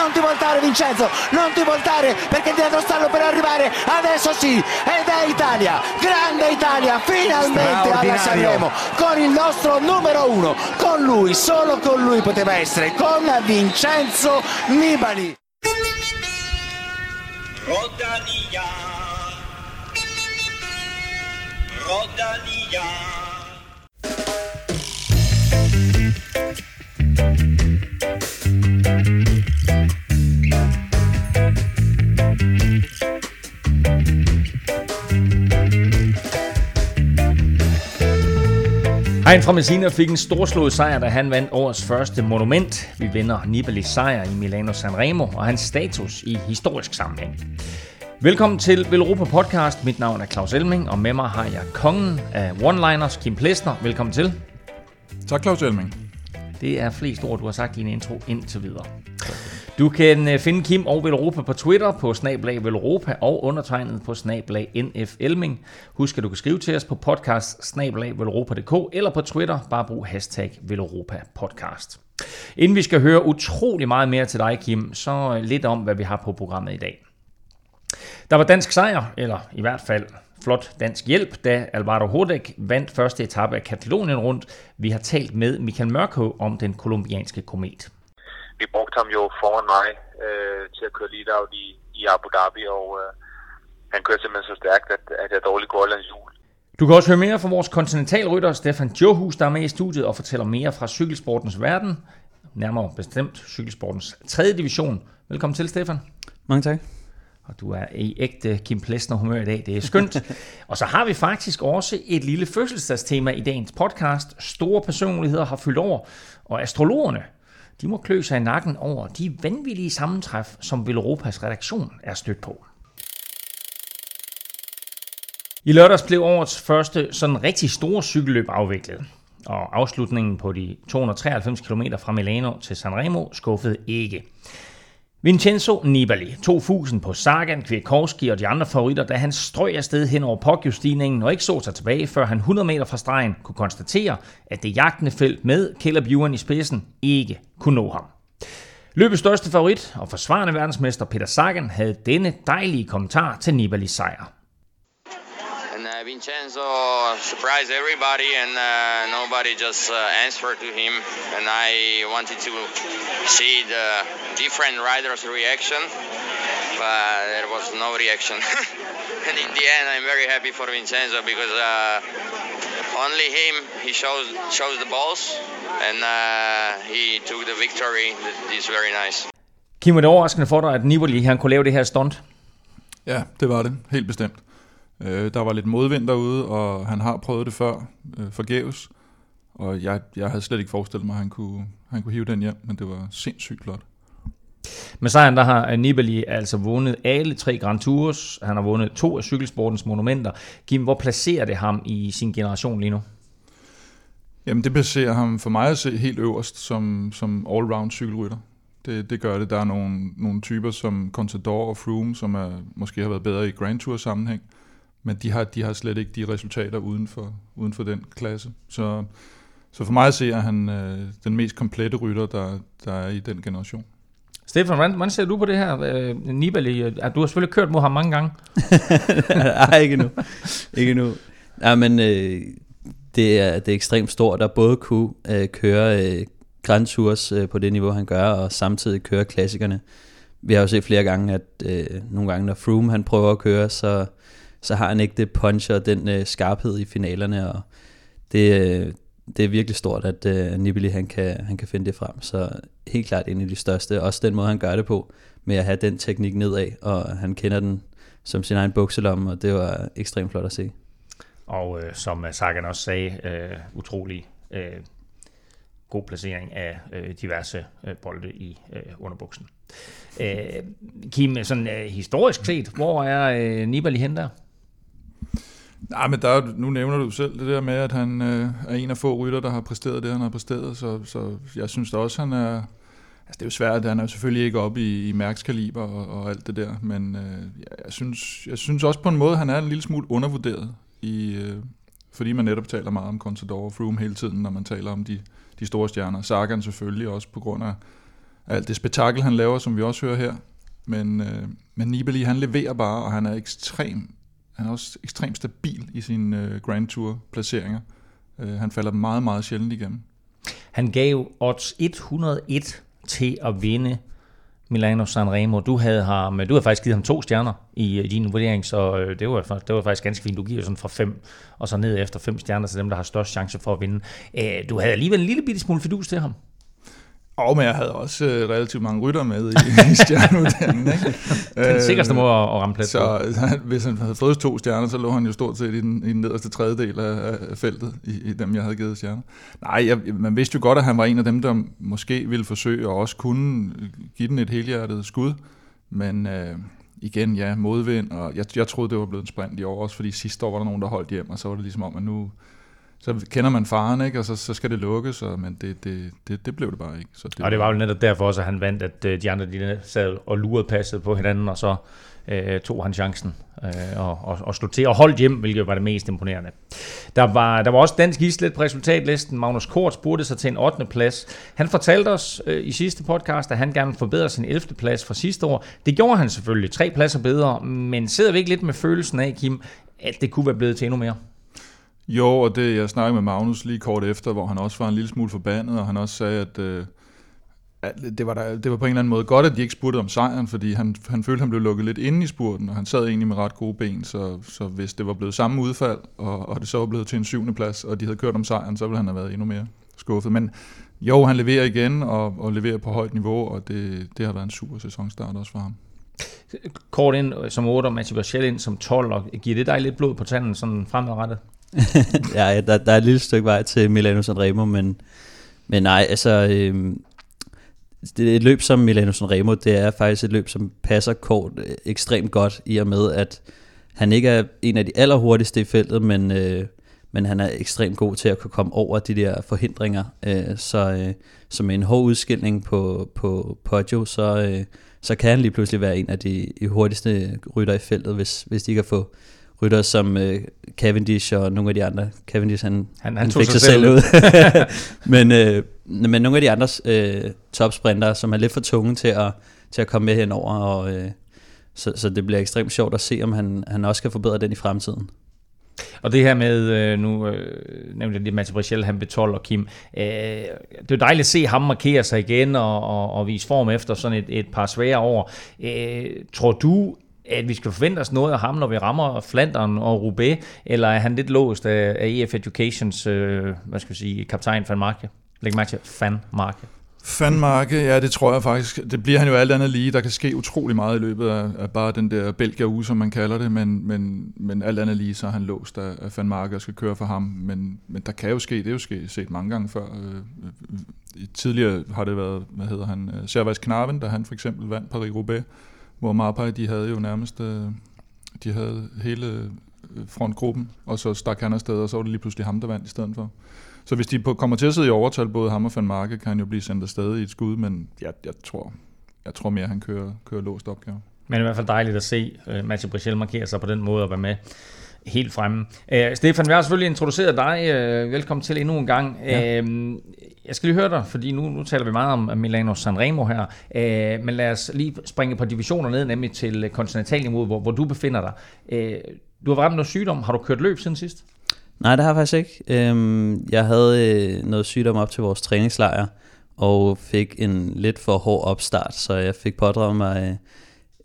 non ti voltare Vincenzo, non ti voltare perché dietro stanno per arrivare, adesso sì, ed è Italia, grande Italia, finalmente alla Sanremo, con il nostro numero uno, con lui, solo con lui poteva essere, con Vincenzo Nibali. Rodania. Rodania. Hein fra Messina fik en storslået sejr, da han vandt årets første monument. Vi vinder Nibalis sejr i Milano Sanremo og hans status i historisk sammenhæng. Velkommen til Velropa Podcast. Mit navn er Claus Elming, og med mig har jeg kongen af one-liners, Kim Plesner. Velkommen til. Tak, Claus Elming. Det er flest ord, du har sagt i din intro indtil videre. Du kan øh, finde Kim og Velropa på Twitter på snablag Velropa og undertegnet på snablag NF Elming. Husk, at du kan skrive til os på podcast snablag eller på Twitter. Bare brug hashtag Velropa Podcast. Inden vi skal høre utrolig meget mere til dig, Kim, så øh, lidt om, hvad vi har på programmet i dag. Der var dansk sejr, eller i hvert fald flot dansk hjælp, da Alvaro Hodek vandt første etape af Katalonien rundt. Vi har talt med Michael Mørkø om den kolumbianske komet vi brugte ham jo foran mig øh, til at køre lead out i, i Abu Dhabi, og øh, han kørte simpelthen så stærkt, at, at jeg dårligt går hans hjul. Du kan også høre mere fra vores kontinentalrytter Stefan Johus, der er med i studiet og fortæller mere fra cykelsportens verden, nærmere bestemt cykelsportens 3. division. Velkommen til, Stefan. Mange tak. Og du er i ægte Kim Plesner humør i dag, det er skønt. og så har vi faktisk også et lille fødselsdagstema i dagens podcast. Store personligheder har fyldt over, og astrologerne de må klø sig i nakken over de vanvittige sammentræf, som Velropas redaktion er stødt på. I lørdags blev årets første sådan rigtig store cykelløb afviklet, og afslutningen på de 293 km fra Milano til Sanremo skuffede ikke. Vincenzo Nibali tog fusen på Sagan, Kwiatkowski og de andre favoritter, da han strøg afsted hen over Poggio-stigningen og ikke så sig tilbage, før han 100 meter fra stregen kunne konstatere, at det jagtende felt med Caleb Ewan i spidsen ikke kunne nå ham. Løbets største favorit og forsvarende verdensmester Peter Sagan havde denne dejlige kommentar til Nibalis sejr. Vincenzo surprised everybody and uh, nobody just uh, answered to him. And I wanted to see the different riders' reaction, but there was no reaction. and in the end, I'm very happy for Vincenzo because uh, only him he shows shows the balls, and uh, he took the victory. It's very nice. Kim, er det overraskende for dig, at Nibali han kunne lave det her stunt? Ja, det var det. Helt bestemt. Øh, der var lidt modvind derude, og han har prøvet det før, øh, forgæves. Og jeg, jeg havde slet ikke forestillet mig, at han kunne, han kunne hive den hjem, men det var sindssygt flot. Med sejren der har Nibali altså vundet alle tre Grand Tours. Han har vundet to af cykelsportens monumenter. Kim, hvor placerer det ham i sin generation lige nu? Jamen det placerer ham for mig at se helt øverst som, som all-round cykelrytter. Det, det gør det. Der er nogle, nogle typer som Contador og Froome, som er, måske har været bedre i Grand Tour sammenhæng men de har, de har slet ikke de resultater uden for, uden for den klasse. Så, så for mig ser han øh, den mest komplette rytter, der, der er i den generation. Stefan, hvordan, hvordan ser du på det her? Øh, Nibali, øh, du har selvfølgelig kørt mod ham mange gange. Nej, ikke nu. Ikke nu. Ja, men øh, det, er, det er ekstremt stort at både kunne øh, køre øh, Grand Tours øh, på det niveau, han gør, og samtidig køre klassikerne. Vi har jo set flere gange, at øh, nogle gange, når Froome han prøver at køre, så så har han ikke det punch og den øh, skarphed i finalerne, og det, øh, det er virkelig stort, at øh, Nibali han kan, han kan finde det frem. Så helt klart en af de største. Også den måde, han gør det på, med at have den teknik nedad, og han kender den som sin egen bukselomme, og det var ekstremt flot at se. Og øh, som Sagan også sagde, øh, utrolig øh, god placering af øh, diverse øh, bolde i øh, underbuksen. Øh, Kim, sådan øh, historisk set, hvor er øh, Nibali hen der? Nej, men der, nu nævner du selv det der med, at han øh, er en af få rytter, der har præsteret det, han har præsteret, så, så jeg synes da også, han er... Altså, det er jo svært, han er jo selvfølgelig ikke oppe i, i mærkskaliber og, og alt det der, men øh, jeg, synes, jeg synes også på en måde, han er en lille smule undervurderet, i, øh, fordi man netop taler meget om Contador og Froome hele tiden, når man taler om de, de store stjerner. Sagan selvfølgelig også på grund af, alt det spektakel, han laver, som vi også hører her. Men, øh, men Nibali, han leverer bare, og han er ekstrem, han er også ekstremt stabil i sine øh, Grand Tour placeringer. Øh, han falder meget, meget sjældent igennem. Han gav odds 101 til at vinde Milano Sanremo. Du havde, ham, du havde faktisk givet ham to stjerner i, i din vurdering, så øh, det var, det var faktisk ganske fint. Du giver sådan fra fem, og så ned efter fem stjerner til dem, der har størst chance for at vinde. Øh, du havde alligevel en lille bitte smule fidus til ham. Og men jeg havde også øh, relativt mange rytter med i, i stjerneuddanningen. Ikke? den sikreste måde at, at ramme plet så, på. hvis han havde fået to stjerner, så lå han jo stort set i den, i den nederste tredjedel af, af feltet, i, i dem, jeg havde givet stjerner. Nej, jeg, man vidste jo godt, at han var en af dem, der måske ville forsøge og også kunne give den et helhjertet skud. Men øh, igen, ja, modvind, og jeg, jeg troede, det var blevet en sprint i år også, fordi sidste år var der nogen, der holdt hjem, og så var det ligesom om, at nu, så kender man faren, ikke? og så, så skal det lukkes, og, men det, det, det, det blev det bare ikke. Så det og det var jo netop derfor også, at han vandt, at øh, de andre de sad og lurede passet på hinanden, og så øh, tog han chancen øh, og, og, og slog til og holdt hjem, hvilket var det mest imponerende. Der var, der var også dansk islet på resultatlisten. Magnus Kort spurgte sig til en 8. plads. Han fortalte os øh, i sidste podcast, at han gerne forbedrer sin 11. plads fra sidste år. Det gjorde han selvfølgelig. Tre pladser bedre, men sidder vi ikke lidt med følelsen af, Kim, at det kunne være blevet til endnu mere? Jo, og det jeg snakkede med Magnus lige kort efter, hvor han også var en lille smule forbandet, og han også sagde, at, øh, at det, var der, det var på en eller anden måde godt, at de ikke spurgte om sejren, fordi han, han følte, at han blev lukket lidt inde i spurten, og han sad egentlig med ret gode ben, så, så hvis det var blevet samme udfald, og, og det så var blevet til en syvende plads, og de havde kørt om sejren, så ville han have været endnu mere skuffet. Men jo, han leverer igen, og, og leverer på højt niveau, og det, det har været en super sæsonstart også for ham. Kort ind øh, som 8, Mathieu Bachel ind som 12, og giver det dig lidt blod på tanden sådan fremadrettet? ja, der, der er et lille stykke vej til Milano Sanremo, men, men nej, altså... Øh, det er et løb som Milano Sanremo, det er faktisk et løb, som passer kort øh, ekstremt godt, i og med, at han ikke er en af de allerhurtigste i feltet, men, øh, men han er ekstremt god til at kunne komme over de der forhindringer. Øh, så, øh, så med en hård udskilning på, på Poggio, så, øh, så kan han lige pludselig være en af de, de hurtigste rytter i feltet, hvis, hvis de kan få rytter som øh, Cavendish og nogle af de andre. Cavendish, han, han, han, han fik sig selv ud. men, øh, men nogle af de andre øh, topsprinter, som er lidt for tunge til at, til at komme med henover, og, øh, så, så det bliver ekstremt sjovt at se, om han, han også kan forbedre den i fremtiden. Og det her med, øh, nu øh, nævnte jeg lige Mads Brichel, han betol og Kim. Øh, det er dejligt at se ham markere sig igen og, og, og vise form efter sådan et, et par svære år. Øh, tror du, at vi skal forvente os noget af ham, når vi rammer Flandern og Roubaix, eller er han lidt låst af, af EF Educations, øh, hvad skal vi sige, kaptajn Van Marke? Læg mærke til Van Marke. Van Marke, ja, det tror jeg faktisk. Det bliver han jo alt andet lige. Der kan ske utrolig meget i løbet af, af bare den der belgia uge, som man kalder det, men, men, men alt andet lige, så er han låst af, af Van Marke og skal køre for ham. Men, men der kan jo ske, det er jo sket, set mange gange før. Øh, øh, tidligere har det været, hvad hedder han, øh, Servais Knaven, da han for eksempel vandt Paris-Roubaix, hvor Marpej, de havde jo nærmest, øh, de havde hele øh, frontgruppen, og så stak han afsted, og så var det lige pludselig ham, der vandt i stedet for. Så hvis de kommer til at sidde i overtal, både ham og Van Marke, kan han jo blive sendt afsted i et skud, men jeg, jeg tror, jeg tror mere, at han kører, kører låst opgave. Men i hvert fald dejligt at se øh, uh, Mathieu Brichel markere sig på den måde og være med helt fremme. Uh, Stefan, vi har selvfølgelig introduceret dig. Uh, velkommen til endnu en gang. Ja. Uh, jeg skal lige høre dig, fordi nu, nu taler vi meget om Milano Sanremo her, uh, men lad os lige springe på divisioner ned, nemlig til kontinentalniveauet, hvor, hvor du befinder dig. Uh, du har ramt noget sygdom. Har du kørt løb siden sidst? Nej, det har jeg faktisk ikke. Øhm, jeg havde øh, noget sygdom op til vores træningslejr, og fik en lidt for hård opstart, så jeg fik pådraget mig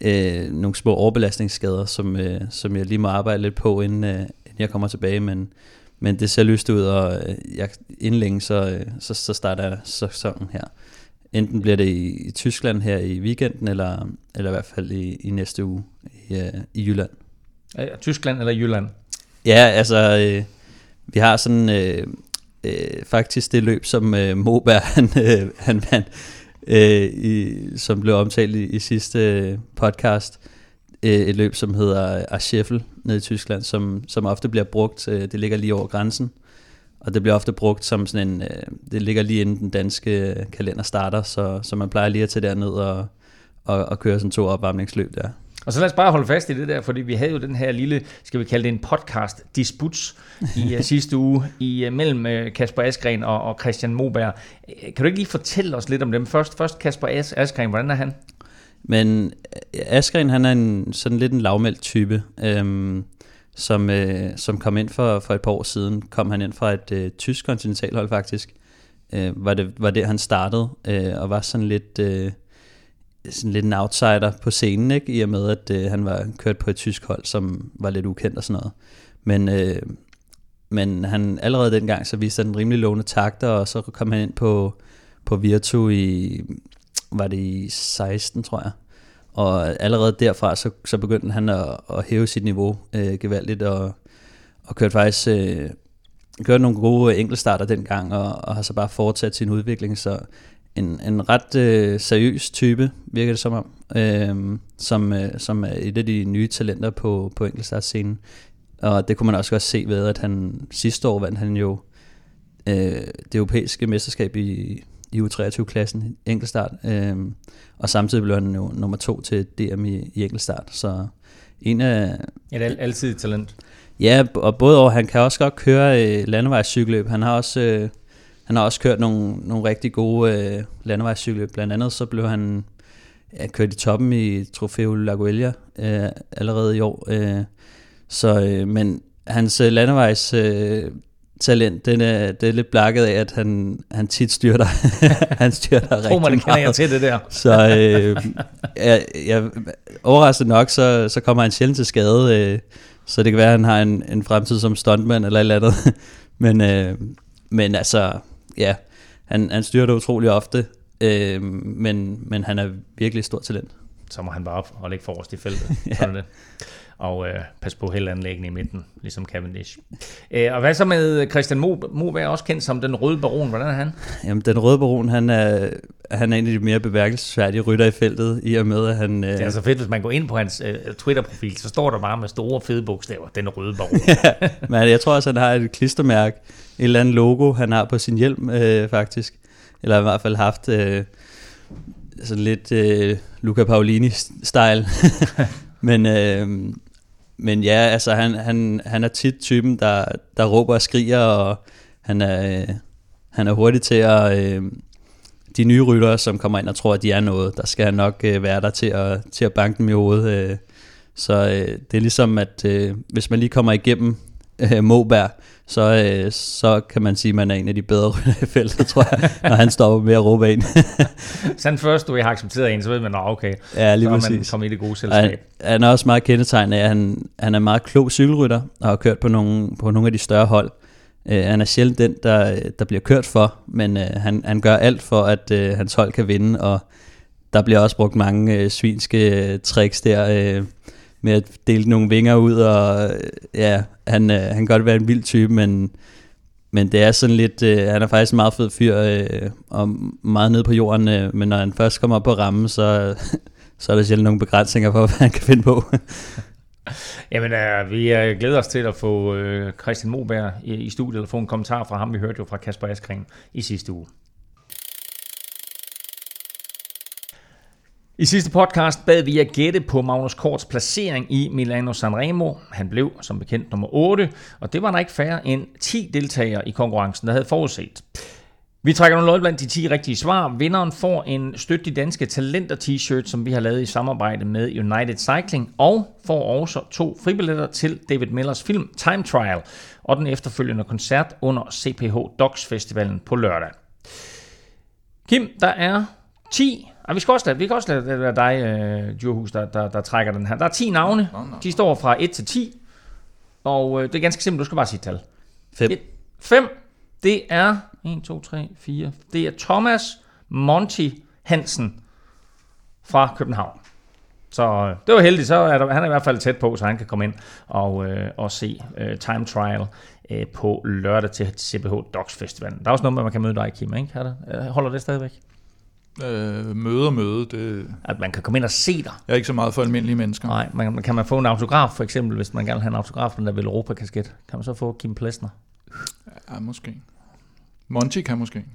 øh, nogle små overbelastningsskader, som, øh, som jeg lige må arbejde lidt på, inden, øh, inden jeg kommer tilbage, men, men det ser lyst ud, og øh, jeg, inden længe, så, øh, så, så starter sæsonen her. Enten bliver det i, i Tyskland her i weekenden, eller, eller i hvert fald i, i næste uge i, øh, i Jylland. Tyskland eller Jylland? Ja, altså... Øh, vi har sådan øh, øh, faktisk det løb, som øh, Moberg han, øh, han vandt, øh, i, som blev omtalt i, i sidste øh, podcast. Øh, et løb, som hedder Arscheffel nede i Tyskland, som, som ofte bliver brugt. Øh, det ligger lige over grænsen. Og det bliver ofte brugt som sådan en, øh, det ligger lige inden den danske øh, kalender starter, så, så man plejer lige at tage derned og, og, og køre sådan to opvarmningsløb der. Og så lad os bare holde fast i det der, fordi vi havde jo den her lille, skal vi kalde det en podcast disputs i uh, sidste uge i uh, mellem uh, Kasper Askren og, og Christian Moberg. Kan du ikke lige fortælle os lidt om dem? Først, først Kasper As Askren, hvordan er han? Men Askren, han er en, sådan lidt en lavmældt type, øhm, som, øh, som kom ind for, for et par år siden. Kom han ind fra et øh, tysk kontinentalhold faktisk. Øh, var, det, var det, han startede, øh, og var sådan lidt... Øh, sådan lidt en outsider på scenen, ikke? i og med, at øh, han var kørt på et tysk hold, som var lidt ukendt og sådan noget. Men, øh, men han allerede dengang, så viste han rimelig lovende takter, og så kom han ind på, på Virtu i, var det i 16, tror jeg. Og allerede derfra, så, så begyndte han at, at hæve sit niveau øh, gevaldigt, og, og kørte faktisk øh, kørte nogle gode enkeltstarter dengang, og, og har så bare fortsat sin udvikling, så en, en ret øh, seriøs type, virker det som om, øh, som, øh, som er et af de nye talenter på, på enkeltstartscenen. Og det kunne man også godt se ved, at han sidste år vandt han jo øh, det europæiske mesterskab i, i U23-klassen enkeltstart, øh, og samtidig blev han jo nummer to til DM i, i enkeltstart, så en af... Et al- altid talent. Ja, og både over, han kan også godt køre øh, landevejscykelløb, han har også... Øh, han har også kørt nogle, nogle rigtig gode øh, landevejscykler. Blandt andet så blev han ja, kørt i toppen i Trofeo Laguelia øh, allerede i år. Øh, så, øh, men hans øh, landevejs øh, talent, den er, det er lidt blakket af, at han, han tit styrter. han styrter rigtig man meget. jeg til det der. så øh, ja, ja, overraskende nok, så, så kommer han sjældent til skade. Øh, så det kan være, at han har en, en fremtid som stuntman eller et eller andet. men, øh, men altså, ja, han, han styrer det utrolig ofte, øh, men, men han er virkelig et stort talent. Så må han bare op og lægge forrest i feltet. ja. Sådan det. Og øh, pas på anlæggende i midten, ligesom Cavendish. Øh, og hvad så med Christian Mo, Mo er også kendt som den røde baron. Hvordan er han? Jamen, den røde baron, han er, han er en af de mere beværkelsesværdige rytter i feltet, i og med, at han... Øh... Det er så fedt, hvis man går ind på hans øh, Twitter-profil, så står der bare med store fede bogstaver, den røde baron. ja, men jeg tror også, han har et klistermærke, et eller andet logo, han har på sin hjelm, øh, faktisk. Eller i hvert fald haft øh, sådan lidt øh, Luca Paolini-style. men, øh, men ja, altså han, han, han er tit typen, der, der råber og skriger, og han er, øh, han er hurtig til at... Øh, de nye ryttere, som kommer ind og tror, at de er noget, der skal han nok øh, være der til at, til at banke dem i hovedet. Øh. Så øh, det er ligesom, at øh, hvis man lige kommer igennem øh, Moberg, så, øh, så kan man sige, at man er en af de bedre rytter i feltet, tror jeg, når han stopper med at råbe ind. Sådan først, du har accepteret en, så ved man, at okay, ja, lige så præcis. man kommet i det gode selskab. Han, han er også meget kendetegnet af, at han, han er meget klog cykelrytter, og har kørt på nogle, på nogle af de større hold. Uh, han er sjældent den, der, der bliver kørt for, men uh, han, han gør alt for, at uh, hans hold kan vinde, og der bliver også brugt mange uh, svinske uh, tricks der, uh, med at dele nogle vinger ud, og øh, ja, han, øh, han kan godt være en vild type, men, men det er sådan lidt, øh, han er faktisk en meget fed fyr, øh, og meget nede på jorden, øh, men når han først kommer op på rammen, så, så er der sjældent nogle begrænsninger for, hvad han kan finde på. Jamen, øh, vi øh, glæder os til at få øh, Christian Moberg i, i studiet, og få en kommentar fra ham. Vi hørte jo fra Kasper Askren i sidste uge. I sidste podcast bad vi at gætte på Magnus Korts placering i Milano Sanremo. Han blev som bekendt nummer 8, og det var der ikke færre end 10 deltagere i konkurrencen, der havde forudset. Vi trækker nogle lod blandt de 10 rigtige svar. Vinderen får en støtte de danske talenter t-shirt, som vi har lavet i samarbejde med United Cycling, og får også to fribilletter til David Millers film Time Trial, og den efterfølgende koncert under CPH Docs Festivalen på lørdag. Kim, der er 10 ej, vi skal også lade, vi kan også lade det være dig, uh, Djurhus, der, der, der, trækker den her. Der er 10 navne. No, no. De står fra 1 til 10. Og uh, det er ganske simpelt. Du skal bare sige tal. 5. 5. Det er 1, 2, 3, 4. Det er Thomas Monty Hansen fra København. Så uh, det var heldigt. Så er der, han er i hvert fald tæt på, så han kan komme ind og, uh, og se uh, Time Trial uh, på lørdag til CBH Docs Festivalen. Der er også noget med, at man kan møde dig, Kim, ikke? Holder det stadigvæk? Øh, møde og møde, det... At man kan komme ind og se dig. Jeg er ikke så meget for almindelige mennesker. Nej, man, kan man få en autograf for eksempel, hvis man gerne vil have en autograf på den der Europa-kasket? Kan man så få Kim Plesner? Ja, måske. Monty kan måske.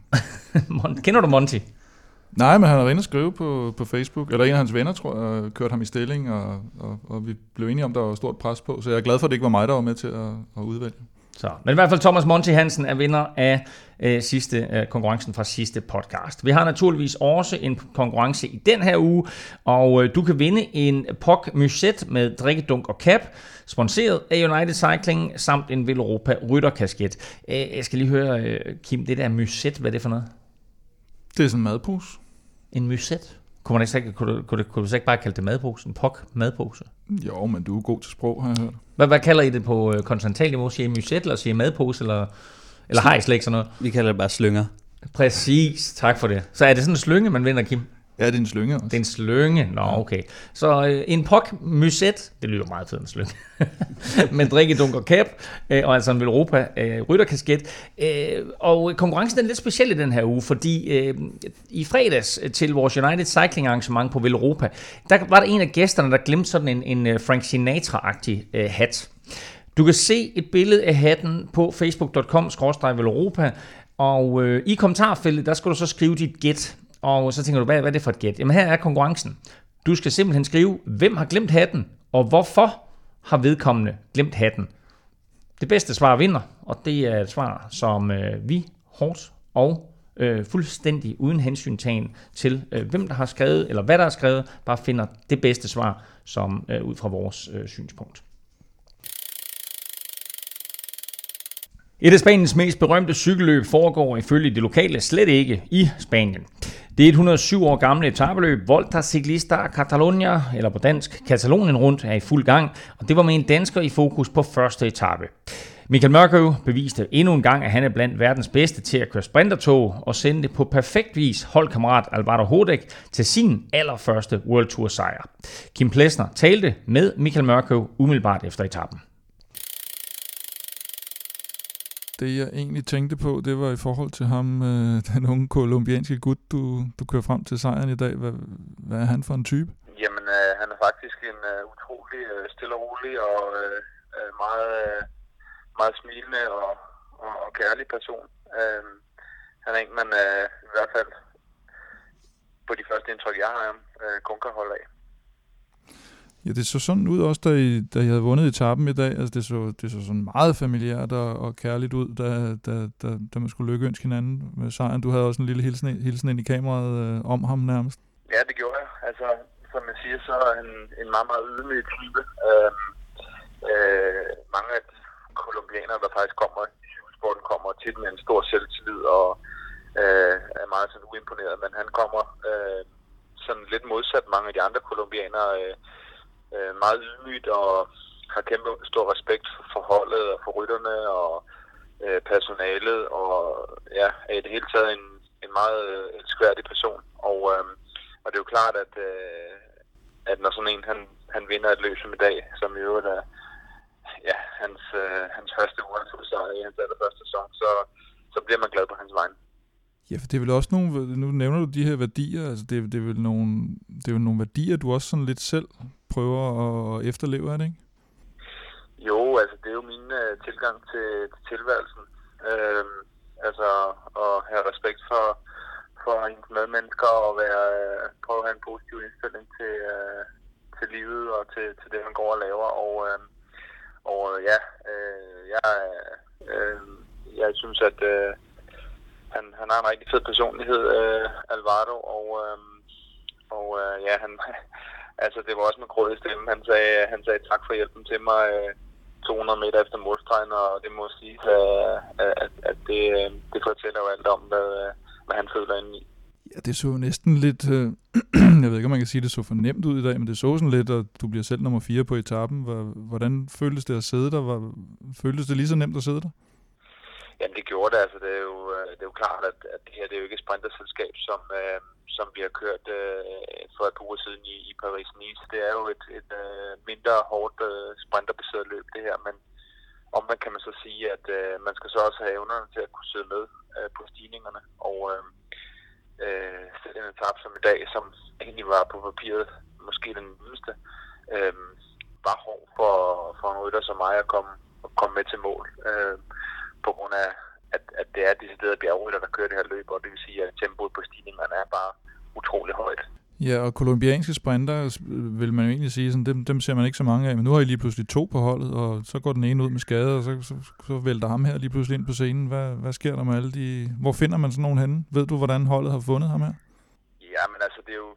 Kender du Monty? Nej, men han har været inde og skrive på, på Facebook, eller en af hans venner, tror jeg, kørte ham i stilling, og, og, og vi blev enige om, der var stort pres på, så jeg er glad for, at det ikke var mig, der var med til at, at udvælge. Så, men i hvert fald Thomas Monti Hansen er vinder af øh, sidste øh, konkurrencen fra sidste podcast. Vi har naturligvis også en konkurrence i den her uge, og øh, du kan vinde en POC Muset med drikkedunk og cap, sponsoreret af United Cycling, samt en Veloropa rytterkasket. Øh, jeg skal lige høre, øh, Kim, det der Muset, hvad er det for noget? Det er sådan en madpose. En Muset? Kunne, man ikke, kunne, du, kunne, du, kunne du så ikke bare kalde det madpose? En POC madpose? Jo, men du er god til sprog, har jeg hørt. Hvad, hvad kalder I det på øh, kontinentalniveau? Siger I muset, eller siger I madpose, eller, eller har I slet ikke sådan noget? Vi kalder det bare slynger. Præcis, tak for det. Så er det sådan en slynge, man vinder, Kim? Ja, det er en slynge også. Det er en slynge. Nå, okay. Så øh, en pok muset, det lyder meget fedt en slynge, med drikkedunk og cap, øh, og altså en Velropa øh, rytterkasket. Øh, og konkurrencen er lidt speciel i den her uge, fordi øh, i fredags til vores United Cycling arrangement på Velropa, der var der en af gæsterne, der glemte sådan en, en øh, Frank Sinatra-agtig øh, hat. Du kan se et billede af hatten på facebook.com-velropa, og øh, i kommentarfeltet, der skal du så skrive dit gæt. Og så tænker du, hvad, hvad er det for et gæt? Jamen her er konkurrencen. Du skal simpelthen skrive, hvem har glemt hatten, og hvorfor har vedkommende glemt hatten. Det bedste svar vinder, og det er et svar, som øh, vi hårdt og øh, fuldstændig uden hensyntagen til, øh, hvem der har skrevet, eller hvad der er skrevet, bare finder det bedste svar, som øh, ud fra vores øh, synspunkt. Et af Spaniens mest berømte cykelløb foregår ifølge de lokale slet ikke i Spanien. Det er et 107 år gamle etabeløb. Volta Ciclista Catalunya, eller på dansk Katalonien rundt, er i fuld gang, og det var med en dansker i fokus på første etape. Michael Mørkøv beviste endnu en gang, at han er blandt verdens bedste til at køre sprintertog, og sendte på perfekt vis holdkammerat Alvaro Hodek til sin allerførste World Tour sejr. Kim Plesner talte med Michael Mørkøv umiddelbart efter etappen. Det jeg egentlig tænkte på, det var i forhold til ham, øh, den unge kolumbianske gut, du, du kører frem til sejren i dag. Hvad, hvad er han for en type? Jamen, øh, han er faktisk en øh, utrolig øh, stille og rolig og øh, øh meget, øh, meget smilende og, og, og kærlig person. Øh, han er en, man øh, i hvert fald på de første indtryk, jeg har af ham, øh, kun kan holde af. Ja, det så sådan ud også, da I, da jeg havde vundet etappen i dag. Altså, det så, det så sådan meget familiært og, og kærligt ud, da, da, da, da man skulle lykkeønske hinanden med sejren. Du havde også en lille hilsen, hilsen ind i kameraet øh, om ham nærmest. Ja, det gjorde jeg. Altså, som jeg siger, så er han en meget, meget ydmyg type. Øh, øh, mange af de kolumbianere, der faktisk kommer i cykelsporten, kommer tit med en stor selvtillid og øh, er meget sådan uimponeret. Men han kommer øh, sådan lidt modsat mange af de andre kolumbianere. Øh, øh, meget ydmygt og har kæmpe stor respekt for holdet og for rytterne og øh, personalet og ja, er i det hele taget en, en meget øh, elskværdig person. Og, øh, og det er jo klart, at, øh, at når sådan en han, han vinder et løb som i dag, som i øvrigt er ja, hans, øh, hans første uanfuldsejr i hans allerførste sæson, så, så bliver man glad på hans vegne. Ja, for det er vel også nogle, nu nævner du de her værdier, altså det, det, er vel nogle, det er vel nogle værdier, du også sådan lidt selv prøver at efterleve, er det ikke? Jo, altså det er jo min øh, tilgang til, til tilværelsen. Øh, altså at have respekt for, for ens medmennesker og være, øh, prøve at have en positiv indstilling til, øh, til livet og til, til det, man går og laver. Og, øh, og ja, øh, jeg, øh, jeg synes, at øh, han, han har en rigtig fed personlighed, øh, Alvaro, og, øh, og øh, ja, han, altså det var også med gråd i stemmen. Han sagde, han sagde tak for hjælpen til mig øh, 200 meter efter målstregen, og det må sige, at, at, at det, øh, det fortæller jo alt om, hvad, hvad han føler inde i. Ja, det så næsten lidt, øh, jeg ved ikke, om man kan sige, det så for nemt ud i dag, men det så sådan lidt, at du bliver selv nummer 4 på etappen. Hvordan føltes det at sidde der? Føltes det lige så nemt at sidde der? Jamen det gjorde det, altså det er jo, øh, det er jo klart, at, at det her det er jo ikke et sprinterselskab, som, øh, som vi har kørt øh, for et par uger siden i, i Paris-Nice. Det er jo et, et øh, mindre hårdt øh, sprinterbaseret løb det her, men om man kan man så sige, at øh, man skal så også have evnerne til at kunne sidde med øh, på stigningerne, og øh, øh, sætte en etap som i dag, som egentlig var på papiret måske den nemmeste, øh, var hård for, for en rytter som mig at komme, at komme med til mål. Øh, på grund af, at, at det er deciderede bjergrytter, der kører det her løb, og det vil sige, at tempoet på stigningerne er bare utrolig højt. Ja, og kolumbianske sprinter, vil man jo egentlig sige, sådan, dem, dem ser man ikke så mange af, men nu har I lige pludselig to på holdet, og så går den ene ud med skade, og så, så, så vælter ham her lige pludselig ind på scenen. Hvad, hvad sker der med alle de... Hvor finder man sådan nogen henne? Ved du, hvordan holdet har fundet ham her? Ja, men altså, det er jo...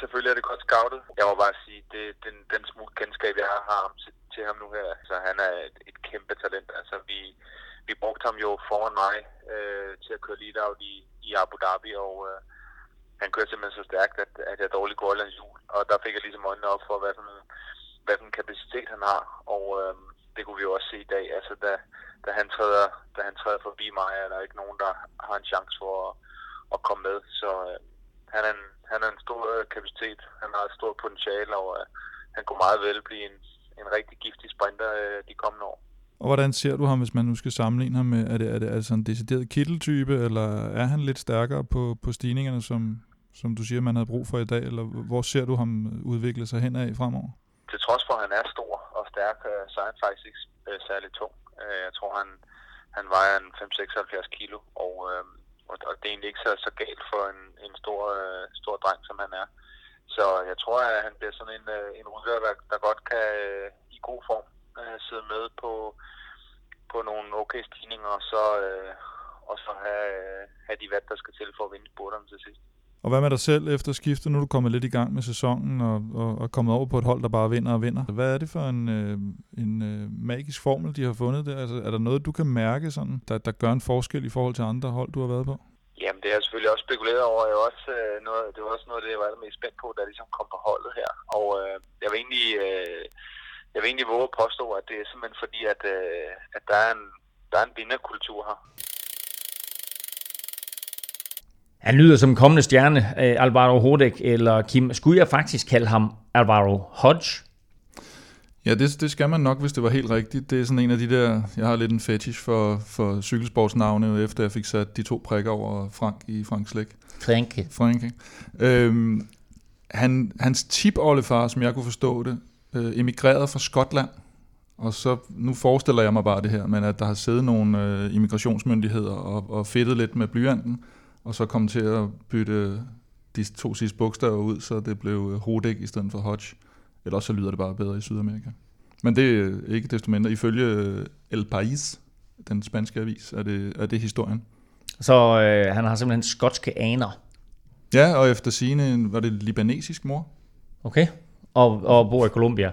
Selvfølgelig er det godt scoutet. Jeg må bare sige, det, den, den smule kendskab, jeg har ham til, til ham nu her, altså han er et, et kæmpe talent. Altså, vi, vi brugte ham jo foran mig øh, til at køre lead-out i, i Abu Dhabi, og øh, han kørte simpelthen så stærkt, at, at jeg dårligt går hans hjul. Og der fik jeg ligesom øjnene op for, hvad for en, hvad for en kapacitet han har. Og øh, det kunne vi jo også se i dag. Altså, da, da, han træder, da han træder forbi mig, er der ikke nogen, der har en chance for at, at komme med. Så øh, han, er en, han er en stor øh, kapacitet. Han har et stort potentiale, og øh, han kunne meget vel blive en, en rigtig giftig sprinter øh, de kommende år. Og hvordan ser du ham, hvis man nu skal sammenligne ham med, er det, er det altså en decideret kitteltype, eller er han lidt stærkere på, på stigningerne, som, som du siger, man havde brug for i dag, eller hvor ser du ham udvikle sig henad fremover? Til trods for, at han er stor og stærk, øh, så er han faktisk ikke øh, særlig tung. Øh, jeg tror, han, han vejer en 5-76 kilo, og, og det er egentlig ikke så, så galt for en, en stor, stor dreng, som han er. Så jeg tror, at han bliver sådan en, en rytter, der, der godt kan i god form sidde med på, på nogle okay stigninger, og så, og så have, have de vat, der skal til for at vinde spurterne til sidst. Og hvad med dig selv efter skiftet? Nu er du kommet lidt i gang med sæsonen og, og, og kommet over på et hold, der bare vinder og vinder. Hvad er det for en, øh, en øh, magisk formel, de har fundet der? Altså, er der noget, du kan mærke, sådan, der, der gør en forskel i forhold til andre hold, du har været på? Jamen, det har jeg selvfølgelig også spekuleret over. Jeg også, øh, noget, det var også noget, det jeg var mest spændt på, da jeg ligesom kom på holdet her. Og øh, jeg vil egentlig... Øh, jeg vil egentlig våge at påstå, at det er simpelthen fordi, at, øh, at der, er en, der er en vinderkultur her. Han lyder som kommende stjerne, uh, Alvaro Hodek, eller Kim. Skulle jeg faktisk kalde ham Alvaro Hodge? Ja, det, det skal man nok, hvis det var helt rigtigt. Det er sådan en af de der, jeg har lidt en fetish for, for cykelsportsnavne, efter jeg fik sat de to prikker over Frank i Frank Slæk. Franke. Franke. Øhm, han, hans tipoldefar, som jeg kunne forstå det, øh, emigrerede fra Skotland, og så, nu forestiller jeg mig bare det her, men at der har siddet nogle øh, immigrationsmyndigheder og, og fedtet lidt med blyanten, og så kom til at bytte de to sidste bogstaver ud, så det blev Hodek i stedet for Hodge. Eller så lyder det bare bedre i Sydamerika. Men det er ikke desto mindre. Ifølge El País, den spanske avis, er det, er det historien. Så øh, han har simpelthen skotske aner. Ja, og efter sine var det libanesisk mor. Okay, og, og bor i Colombia.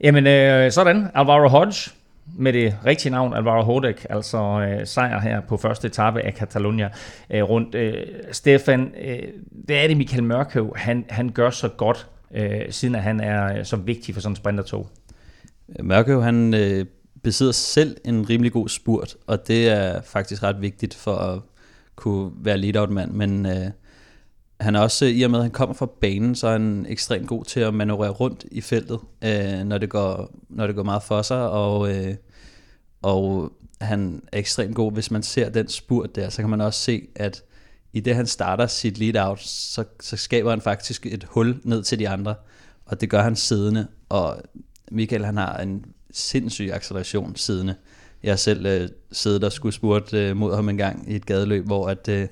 Jamen øh, sådan, Alvaro Hodge, med det rigtige navn, Alvaro Hodek, altså øh, sejr her på første etape af Catalonia øh, rundt. Øh, Stefan, øh, det er det Michael Mørkøv, han, han gør så godt, øh, siden at han er øh, så vigtig for sådan en sprintertog. Mørkøv, han øh, besidder selv en rimelig god spurt, og det er faktisk ret vigtigt for at kunne være lead-out-mand, men øh, han er også, i og med at han kommer fra banen, så er han ekstremt god til at manøvrere rundt i feltet, øh, når, det går, når det går meget for sig, og, øh, og han er ekstremt god, hvis man ser den spurt der, så kan man også se, at i det han starter sit lead-out, så, så skaber han faktisk et hul ned til de andre, og det gør han siddende, og Michael han har en sindssyg acceleration siddende. Jeg selv øh, siddet og skulle spurt øh, mod ham en gang i et gadeløb, hvor at, øh,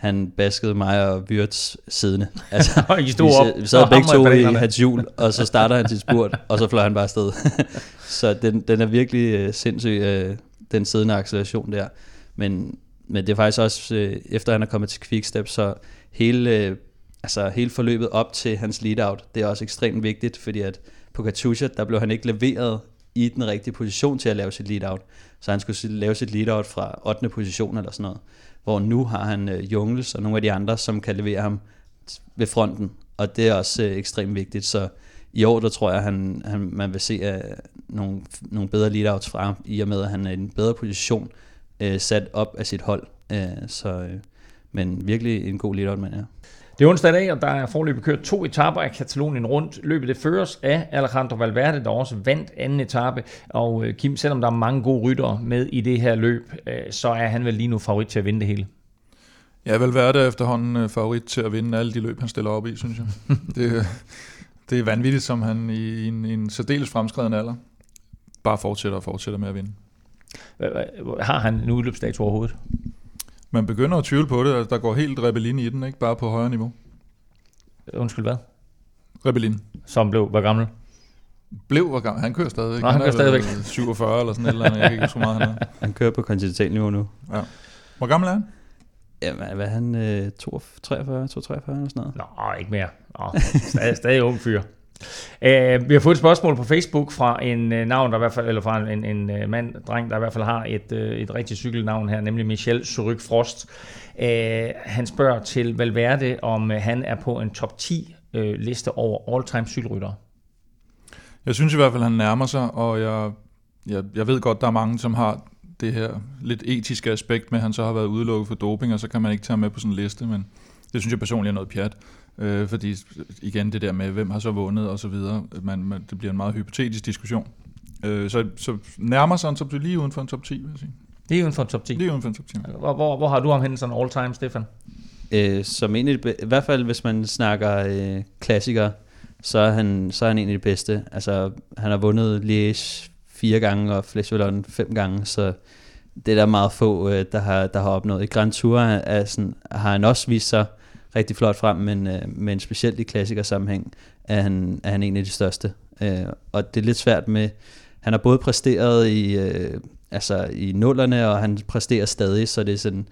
han baskede mig og Wirtz siddende. Altså, I stod op, vi sad begge to i hans hjul, og så starter han sit spurt, og så fløj han bare afsted. så den, den er virkelig uh, sindssyg, uh, den siddende acceleration der. Men, men det er faktisk også, uh, efter han er kommet til Quickstep, så hele, uh, altså, hele forløbet op til hans lead-out, det er også ekstremt vigtigt, fordi at på Katusha, der blev han ikke leveret i den rigtige position til at lave sit lead-out. Så han skulle lave sit lead-out fra 8. position eller sådan noget hvor nu har han øh, Jungels og nogle af de andre, som kan levere ham ved fronten, og det er også øh, ekstremt vigtigt, så i år, der tror jeg, han, han, man vil se uh, nogle, nogle bedre lead-outs fra ham, i og med, at han er i en bedre position, uh, sat op af sit hold, Uh, så, uh, men virkelig en god lead-out, man er. Ja. Det er onsdag i dag, og der er forløbet kørt to etaper af Katalonien rundt. Løbet det føres af Alejandro Valverde, der også vandt anden etape. Og øh, Kim, selvom der er mange gode ryttere med i det her løb, øh, så er han vel lige nu favorit til at vinde det hele. Ja, Valverde er efterhånden øh, favorit til at vinde alle de løb, han stiller op i, synes jeg. det, det er vanvittigt, som han i en, en særdeles fremskreden alder bare fortsætter og fortsætter med at vinde. Har han en udløbsdato overhovedet? Man begynder at tvivle på det, at der går helt rebellin i den, ikke bare på højere niveau. Undskyld, hvad? Rebellin. Som blev, hvor gammel? Blev, hvor gammel? Han kører stadig. Nå, han kører er vel stadigvæk. 47 eller sådan et eller andet. Jeg kan ikke huske, hvor meget han er. Han kører på kontinentalniveau nu. Ja. Hvor gammel er han? Jamen, hvad er han? Øh, 42, 43, 43 eller sådan noget? Nå, ikke mere. Nå, stadig, stadig ung fyr. Uh, vi har fået et spørgsmål på Facebook fra en uh, navn, der i hvert fald, eller fra en, en uh, mand, dreng, der i hvert fald har et, uh, et rigtigt cykelnavn her, nemlig Michel Suryk Frost. Uh, han spørger til Valverde, om uh, han er på en top 10 uh, liste over all-time cykelryttere. Jeg synes i hvert fald, han nærmer sig, og jeg, jeg, jeg ved godt, der er mange, som har det her lidt etiske aspekt med, at han så har været udelukket for doping, og så kan man ikke tage ham med på sådan en liste, men det synes jeg personligt er noget pjat. Øh, fordi igen det der med, hvem har så vundet og så videre, man, man, det bliver en meget hypotetisk diskussion. Øh, så, så nærmer sig han top 10 lige uden for en top 10, vil jeg sige. Lige uden for en top 10. Lige uden for en top 10. Hvor, hvor, hvor har du ham henne sådan all-time, Stefan? Øh, som en af de, I hvert fald, hvis man snakker øh, klassikere, så er, han, så er han en af de bedste. Altså, han har vundet Liège fire gange, og Fleschwellon fem gange, så det er der meget få, øh, der, har, der har opnået. I Grand Tour er, er sådan, har han også vist sig rigtig flot frem, men, øh, men specielt i klassikersammenhæng er han, er han en af de største. Øh, og det er lidt svært med, han har både præsteret i, øh, altså i nullerne, og han præsterer stadig, så det er sådan,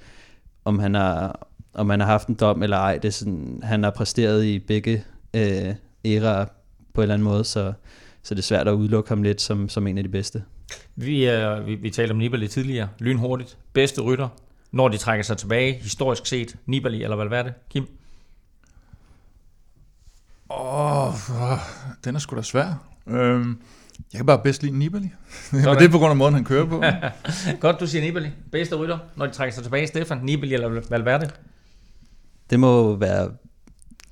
om han har, om han har haft en dom eller ej, det er sådan, han har præsteret i begge øh, æraer på en eller anden måde, så, så det er svært at udelukke ham lidt som, som en af de bedste. Vi, øh, vi, vi talte om Nibali tidligere. Lynhurtigt. Bedste rytter. Når de trækker sig tilbage, historisk set. Nibali eller Valverde? Kim? Åh, oh, den er sgu da svær. Øhm, jeg kan bare bedst lide Nibali. Men det er på grund af måden, han kører på. Godt, du siger Nibali. Bedste rytter, når de trækker sig tilbage. Stefan, Nibali eller Valverde? Det må være...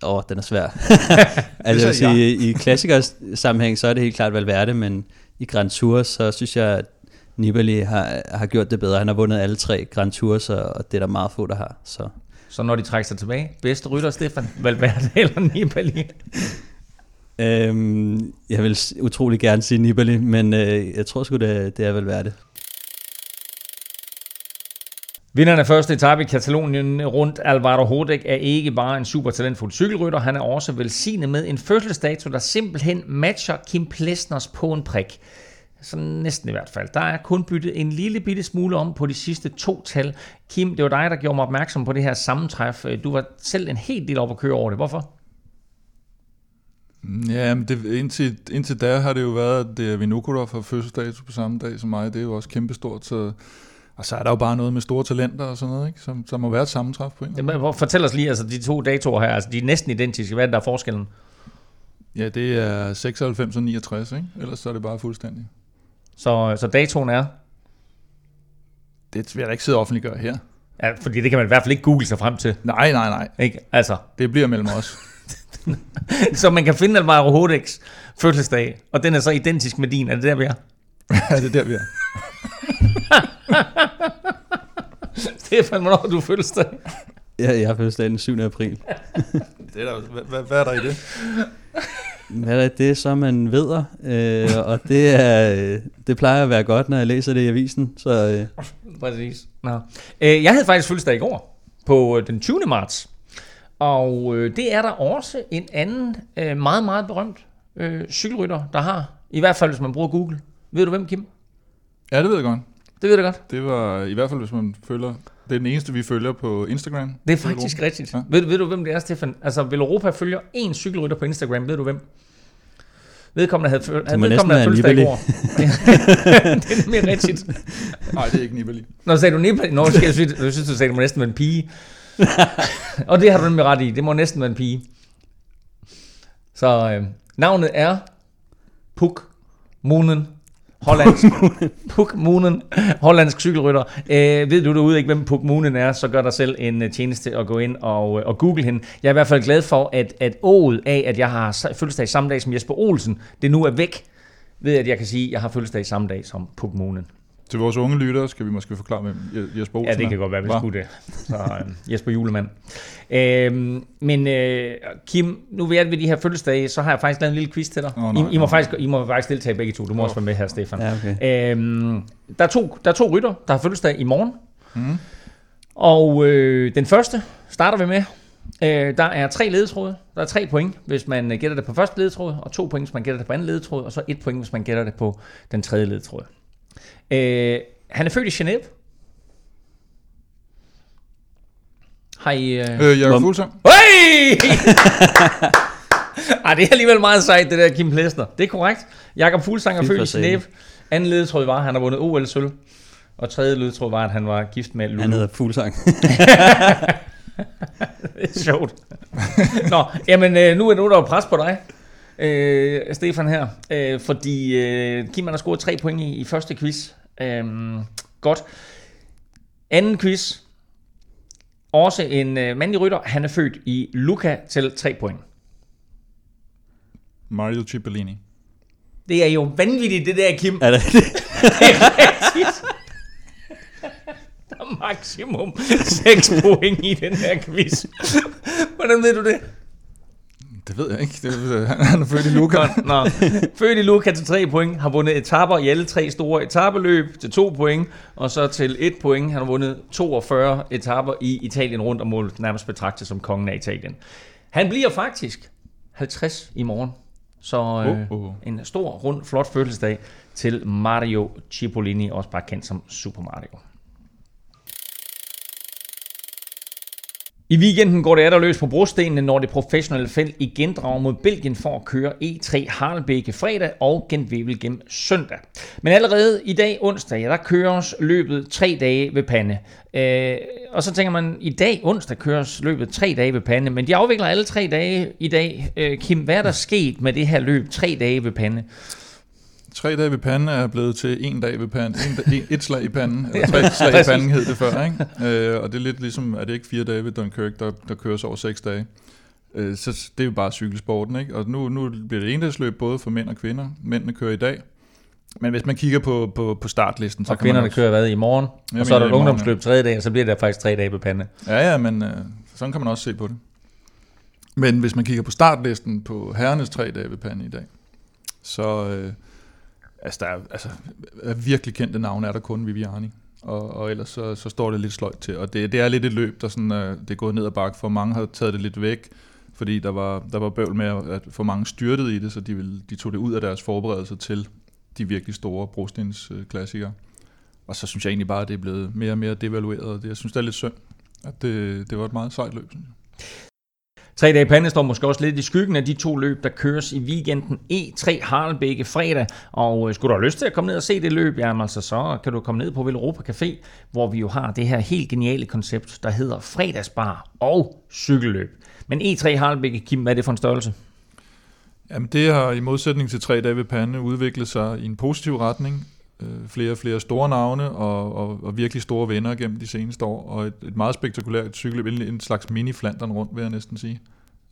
Åh, den er svær. altså, jeg vil sige, i klassikers sammenhæng, så er det helt klart Valverde, men i Grand Tour, så synes jeg, at Nibali har, har gjort det bedre. Han har vundet alle tre Grand Tours, og det er der meget få, der har. Så Så når de trækker sig tilbage, bedste rytter, Stefan, Valverde eller Nibali? øhm, jeg vil utrolig gerne sige Nibali, men øh, jeg tror sgu, det, det er Valverde. Vinderen af første etape i Katalonien rundt Alvaro Hodek er ikke bare en super talentfuld cykelrytter, han er også velsignet med en fødselsdato, der simpelthen matcher Kim Plesners på en prik. Sådan næsten i hvert fald. Der er kun byttet en lille bitte smule om på de sidste to tal. Kim, det var dig, der gjorde mig opmærksom på det her sammentræf. Du var selv en helt del op at køre over det. Hvorfor? Ja, men det, indtil, indtil da har det jo været, at det er Vinokurov har fødselsdato på samme dag som mig. Det er jo også kæmpestort. Så, og så er der jo bare noget med store talenter og sådan noget, ikke? Som, som må være et sammentræf på en eller anden Fortæl os lige, altså de to datoer her, altså de er næsten identiske. Hvad er det, der er forskellen? Ja, det er 96 og 69, ikke? Ellers så er det bare fuldstændig. Så, så datoen er, Det vil jeg da ikke sidde og offentliggøre her. ja, fordi det kan man i hvert fald ikke google sig frem til. Nej, nej, nej. Ikke? Altså, Det bliver mellem os. så man kan finde Alvaro Hodeks fødselsdag, og den er så identisk med din. Er det der, vi er? ja, det er der, vi er. Stefan, hvornår har du fødselsdag? Jeg, jeg har fødselsdag den 7. april. Det er der, hvad, hvad er der i det? Hvad er det, så man ved, øh, og det, er, øh, det plejer at være godt, når jeg læser det i avisen. Så øh, Præcis. Nå. Øh, jeg havde faktisk fødselsdag i går, på øh, den 20. marts. Og øh, det er der også en anden øh, meget, meget berømt øh, cykelrytter, der har. I hvert fald, hvis man bruger Google. Ved du hvem, Kim? Ja, det ved jeg godt. Det ved du godt. Det var i hvert fald, hvis man følger... Det er den eneste, vi følger på Instagram. Det er faktisk rigtigt. Ja. Ved, ved du, hvem det er, Stefan? Altså, Vel Europa følger én cykelrytter på Instagram. Ved du hvem? Vedkommende havde, havde, vedkommende havde fødselsdag i går. det er nemlig rigtigt. Nej, det er ikke Nibali. Nå, sagde du Nibali? Nå, skal jeg synes, jeg synes, du sagde, det må næsten være en pige. og det har du nemlig ret i. Det må næsten være en pige. Så øh, navnet er Puk Moonen. Hollandsk. Puk Moonen. Hollandsk cykelrytter. Øh, ved du derude ikke, hvem Puk Moonen er, så gør dig selv en øh, tjeneste at gå ind og, øh, og google hende. Jeg er i hvert fald glad for, at, at ået af, at jeg har fødselsdag samme dag som Jesper Olsen, det nu er væk, ved at jeg kan sige, at jeg har fødselsdag samme dag som Puk Moonen. Til vores unge lyttere skal vi måske forklare, hvem Je- Jesper Olsen Ja, det kan godt være, vi skulle det. Så øh, Jesper Julemand. Øhm, men øh, Kim, nu ved jeg ved de her fødselsdage, så har jeg faktisk lavet en lille quiz til dig. Oh, nej, I, I, må nej. faktisk, I må faktisk deltage begge to. Du må også være med her, Stefan. ja, okay. Øhm, der, er to, der er to rytter, der har fødselsdag i morgen. Mm. Og øh, den første starter vi med. Øh, der er tre ledetråde. Der er tre point, hvis man øh, gætter det på første ledetråd, og to point, hvis man gætter det på anden ledetråd, og så et point, hvis man gætter det på den tredje ledetråd. Øh, han er født i Genève. Har I... Øh... Øh, Jakob Fuglsang. Hey! Ej, det er alligevel meget sejt, det der Kim Plesner. Det er korrekt. Jakob Fuglsang er født i. Genève. Anden ledetråd var, at han har vundet OL-sølv. Og tredje ledetråd var, at han var gift med Lulu. Han hedder Fuglsang. Det er sjovt. Nå, jamen øh, nu er nu er der jo pres på dig, øh, Stefan her. Øh, fordi øh, Kim har scoret tre point i, i første quiz. Øh, godt. Anden quiz. Også en øh, mandlig rytter. Han er født i Luca til tre point. Mario Cipollini. Det er jo vanvittigt, det der, Kim. er det Det er. Der er maksimum 6 point i den her quiz. Hvordan ved du det? Det ved jeg ikke. Det, han, er født i Luca. Godt, Nå. Født i Luca til 3 point, har vundet etapper i alle tre store etabeløb til 2 point, og så til 1 point. Han har vundet 42 etapper i Italien rundt og målet nærmest betragtet som kongen af Italien. Han bliver faktisk 50 i morgen. Så øh, Oh, oh. en stor, rund, flot fødselsdag til Mario Cipollini, også bare kendt som Super Mario. I weekenden går det er løs på brostenene, når det professionelle felt igen drager mod Belgien for at køre E3 Harlebække fredag og Gent Wevelgem søndag. Men allerede i dag onsdag, ja, der køres løbet tre dage ved Pande. Øh, og så tænker man, i dag onsdag køres løbet tre dage ved Pande, men de afvikler alle tre dage i dag. Øh, Kim, hvad er der sket med det her løb tre dage ved Pande? Tre dage ved panden er blevet til en dag ved panden. En, en, et slag i panden. Eller tre slag i panden hed det før, ikke? Øh, og det er lidt ligesom, er det ikke fire dage ved Dunkirk, der, der køres over seks dage. Øh, så det er jo bare cykelsporten, ikke? Og nu, nu bliver det endagsløb både for mænd og kvinder. Mændene kører i dag. Men hvis man kigger på, på, på startlisten, så Og kan man kvinderne også, kører hvad i morgen, Jeg og så er der et ungdomsløb tredje dag, og så bliver det faktisk tre dage ved Pande. Ja, ja, men øh, sådan kan man også se på det. Men hvis man kigger på startlisten på herrenes tre dage ved pande i dag, så øh, altså, der er, altså, er virkelig kendte navne er der kun Viviani. Og, og ellers så, så står det lidt sløjt til. Og det, det er lidt et løb, der sådan, øh, det er gået ned ad bakke, for mange har taget det lidt væk, fordi der var, der var bøvl med, at for mange styrtede i det, så de, ville, de tog det ud af deres forberedelser til de virkelig store brostensklassikere. Og så synes jeg egentlig bare, at det er blevet mere og mere devalueret. og Det, jeg synes, det er lidt synd, at det, det var et meget sejt løb. synes jeg. Tre dage pande står måske også lidt i skyggen af de to løb, der køres i weekenden E3 Harlebække fredag. Og øh, skulle du have lyst til at komme ned og se det løb, jamen altså, så kan du komme ned på Villeuropa Café, hvor vi jo har det her helt geniale koncept, der hedder fredagsbar og cykelløb. Men E3 Harlebække, Kim, hvad er det for en størrelse? Jamen det har i modsætning til tre dage ved pande udviklet sig i en positiv retning. Øh, flere og flere store navne og, og, og virkelig store venner gennem de seneste år. Og et, et meget spektakulært cykelløb, en, en slags mini-flanderen rundt, vil jeg næsten sige.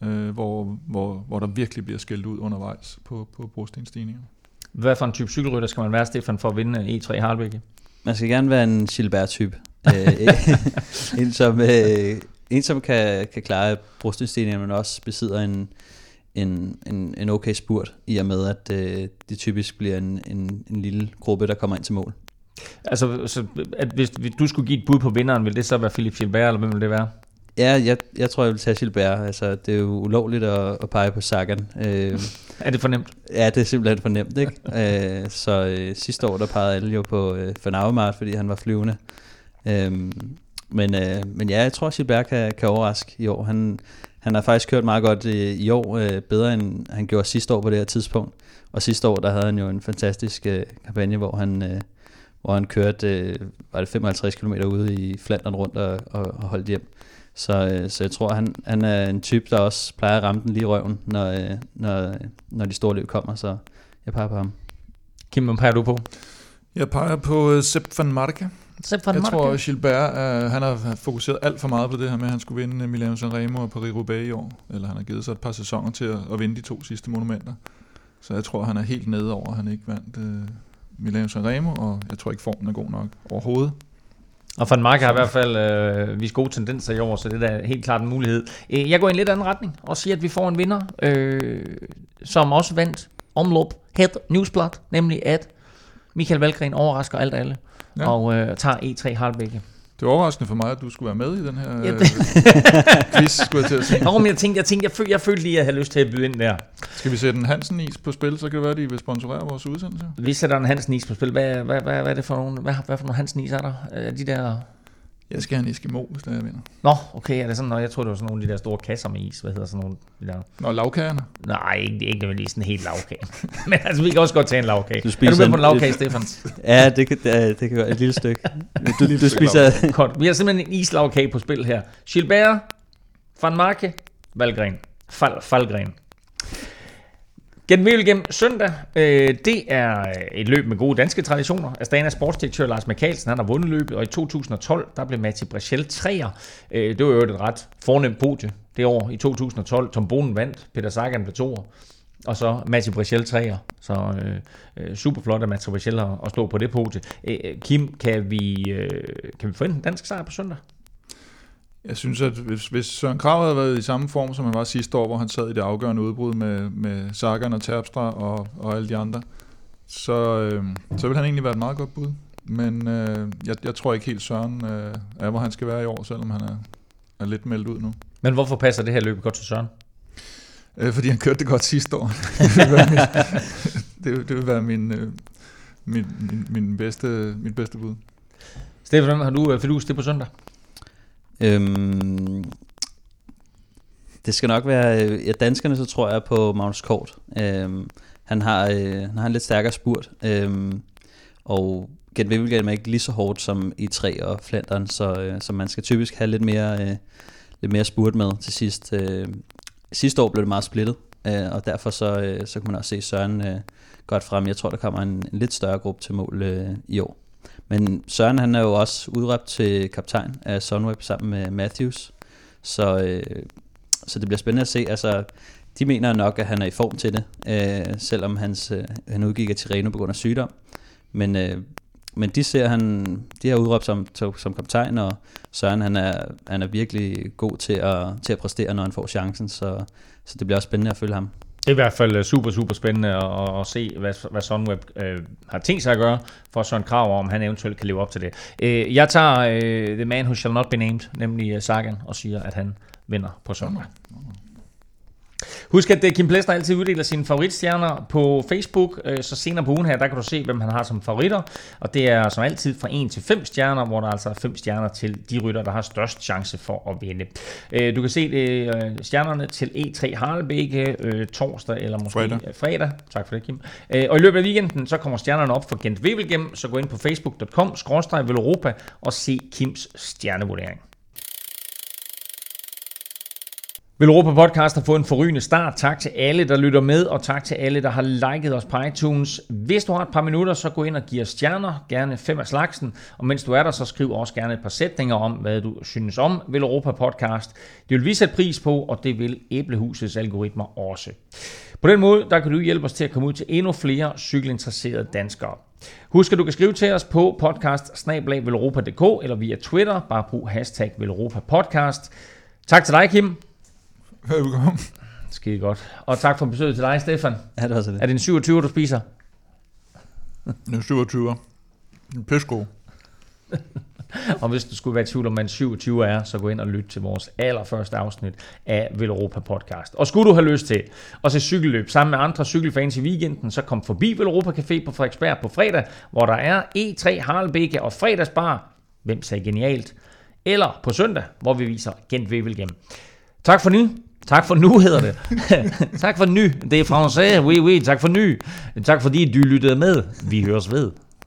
Øh, hvor, hvor, hvor der virkelig bliver skældt ud undervejs på, på brostenstigninger. Hvad for en type cykelrytter skal man være, Stefan, for at vinde E3 Harlebække? Man skal gerne være en Gilbert-type. Øh, en, som, øh, en, som kan, kan klare brustindstigninger, men også besidder en, en, en, en okay spurt, i og med, at øh, det typisk bliver en, en, en lille gruppe, der kommer ind til mål. Altså, så, at hvis du skulle give et bud på vinderen, vil det så være Philip Gilbert, eller hvem vil det være? Ja, jeg, jeg tror, jeg vil tage Gilbert. Altså, det er jo ulovligt at, at pege på Sagan. Øh, Er det for nemt? ja, det er simpelthen for nemt, ikke? øh, så øh, sidste år, der pegede alle jo på øh, Van Avermaet, fordi han var flyvende. Øh, men, øh, men ja, jeg tror, Gilbert kan, kan overraske i år. Han, han har faktisk kørt meget godt øh, i år, øh, bedre end han gjorde sidste år på det her tidspunkt. Og sidste år, der havde han jo en fantastisk øh, kampagne, hvor han, øh, hvor han kørte øh, var det 55 km ude i Flandern rundt og, og, og holdt hjem. Så, øh, så jeg tror, han, han er en type, der også plejer at ramme den lige i røven, når, øh, når, når de store løb kommer, så jeg peger på ham. Kim, hvem peger du på? Jeg peger på uh, Sepp van Marke. Sepp van Jeg Marke. tror, at Gilbert, uh, han har fokuseret alt for meget på det her med, at han skulle vinde Milano Sanremo og Paris-Roubaix i år. Eller han har givet sig et par sæsoner til at, at vinde de to sidste monumenter. Så jeg tror, han er helt nede over, at han ikke vandt uh, Milano Sanremo, og jeg tror ikke, formen er god nok overhovedet. Og Van Mark har i hvert fald øh, vist gode tendenser i år, så det er da helt klart en mulighed. Øh, Jeg går i en lidt anden retning og siger, at vi får en vinder, øh, som også vandt omlop Head Newsblad, nemlig at Michael Valgren overrasker alt alle Ja. ja. og øh, tager E3 Harlebække. Det er overraskende for mig, at du skulle være med i den her øh, quiz, skulle jeg til at sige. Nå, men jeg tænkte, jeg, tænkte, jeg, følte, jeg følte lige, at jeg havde lyst til at byde ind der. Skal vi sætte en Hansen-is på spil, så kan det være, at de vil sponsorere vores udsendelse. Vi sætter en Hansen is på spil. Hvad, hvad, hvad, hvad er det for nogle, hvad, hvad for nogle Hansen is er der? Er de der... Jeg skal have en Eskimo, hvis det er, jeg vinder. Nå, okay, er det sådan, når jeg tror det var sådan nogle af de der store kasser med is. Hvad hedder sådan nogle de der... Nå, lavkagerne. Nej, ikke, ikke nødvendigvis sådan en helt lavkage. Men altså, vi kan også godt tage en lavkage. Du er spiser du med på en- lavkage, Stefan? Ja, det kan, det, det kan være et lille stykke. Du, du spiser... Godt. Vi har simpelthen en islagkage på spil her. Gilbert, Van Marke, Valgren. Fal, Falgren. Gennem gennem søndag, øh, det er et løb med gode danske traditioner. Astana sportsdirektør Lars Mikkelsen, han har vundet løbet, og i 2012, der blev Mathieu Brechel 3'er. Øh, det var jo et ret fornemt podie det år i 2012. Tom Bonen vandt, Peter Sagan blev 2'er, og så Mathieu Brechel 3'er. Så øh, øh super flot af Mathieu Brechel at, at stå på det podie. Øh, Kim, kan vi, øh, kan vi få en dansk sejr på søndag? Jeg synes, at hvis, hvis Søren Krav havde været i samme form, som han var sidste år, hvor han sad i det afgørende udbrud med, med Sagan og Terpstra og, og alle de andre, så, øh, så vil han egentlig være et meget godt bud. Men øh, jeg, jeg tror ikke helt Søren øh, er, hvor han skal være i år, selvom han er, er lidt meldt ud nu. Men hvorfor passer det her løb godt til Søren? Øh, fordi han kørte det godt sidste år. det, vil være min, det, vil- det vil være min, øh, min, min, min, bedste, mit bedste bud. Stefan, har du øh, fidus det på søndag? Øhm, det skal nok være, øh, ja, danskerne så tror jeg på Magnus Kort. Øhm, han, har, øh, han har en lidt stærkere spurt, øhm, og Gent Wevelgem er ikke lige så hårdt som i 3 og Flandern, så, øh, så man skal typisk have lidt mere, øh, lidt mere spurt med til sidst. Øh, sidste år blev det meget splittet, øh, og derfor så, øh, så kan man også se Søren øh, godt frem. Jeg tror, der kommer en, en lidt større gruppe til mål øh, i år. Men Søren han er jo også udråbt til kaptajn af Sunweb sammen med Matthews. Så, øh, så det bliver spændende at se. Altså, de mener nok, at han er i form til det, øh, selvom hans, øh, han udgik af Tireno på grund af sygdom. Men, øh, men de ser han, de har udråbt som, som, som kaptajn, og Søren han er, han er virkelig god til at, til at præstere, når han får chancen. Så, så det bliver også spændende at følge ham. Det er i hvert fald øh, super, super spændende at, at, se, hvad, hvad Sunweb øh, har tænkt sig at gøre for Søren Krav, om han eventuelt kan leve op til det. Øh, jeg tager øh, The Man Who Shall Not Be Named, nemlig øh, Sagan, og siger, at han vinder på søndag. Husk, at øh, Kim Plesner altid uddeler sine favoritstjerner på Facebook, øh, så senere på ugen her, der kan du se, hvem han har som favoritter, og det er som altid fra 1 til 5 stjerner, hvor der altså er 5 stjerner til de rytter, der har størst chance for at vinde. Øh, Du kan se øh, stjernerne til E3 Harlebække torsdag eller måske Fredag. fredag. Tak for det, Kim. Og i løbet af weekenden, så kommer stjernerne op for Gent Wevelgem, så gå ind på facebook.com, skråstreg Europa og se Kims stjernevurdering. Vil Europa Podcast har fået en forrygende start. Tak til alle, der lytter med, og tak til alle, der har liket os på iTunes. Hvis du har et par minutter, så gå ind og giv os stjerner, gerne fem af slagsen. Og mens du er der, så skriv også gerne et par sætninger om, hvad du synes om Vil Europa Podcast. Det vil vi sætte pris på, og det vil Æblehusets algoritmer også. På den måde, der kan du hjælpe os til at komme ud til endnu flere cykelinteresserede danskere. Husk, at du kan skrive til os på podcast eller via Twitter. Bare brug hashtag Podcast. Tak til dig, Kim. Velkommen. Skide godt. Og tak for besøget til dig, Stefan. Ja, det var så det. Er det en 27, du spiser? Nu er 27. Pissegod. Og hvis du skulle være i tvivl om, hvad en 27 er, så gå ind og lyt til vores allerførste afsnit af Vel Europa Podcast. Og skulle du have lyst til at se cykelløb sammen med andre cykelfans i weekenden, så kom forbi Vel Europa Café på Frederiksberg på fredag, hvor der er E3 Harlebække og fredagsbar. Hvem sagde genialt? Eller på søndag, hvor vi viser Gent Wevelgem. Tak for nu. Tak for nu, hedder det. tak for ny. Det er français. Oui, oui. Tak for nu. Tak fordi du lyttede med. Vi høres ved.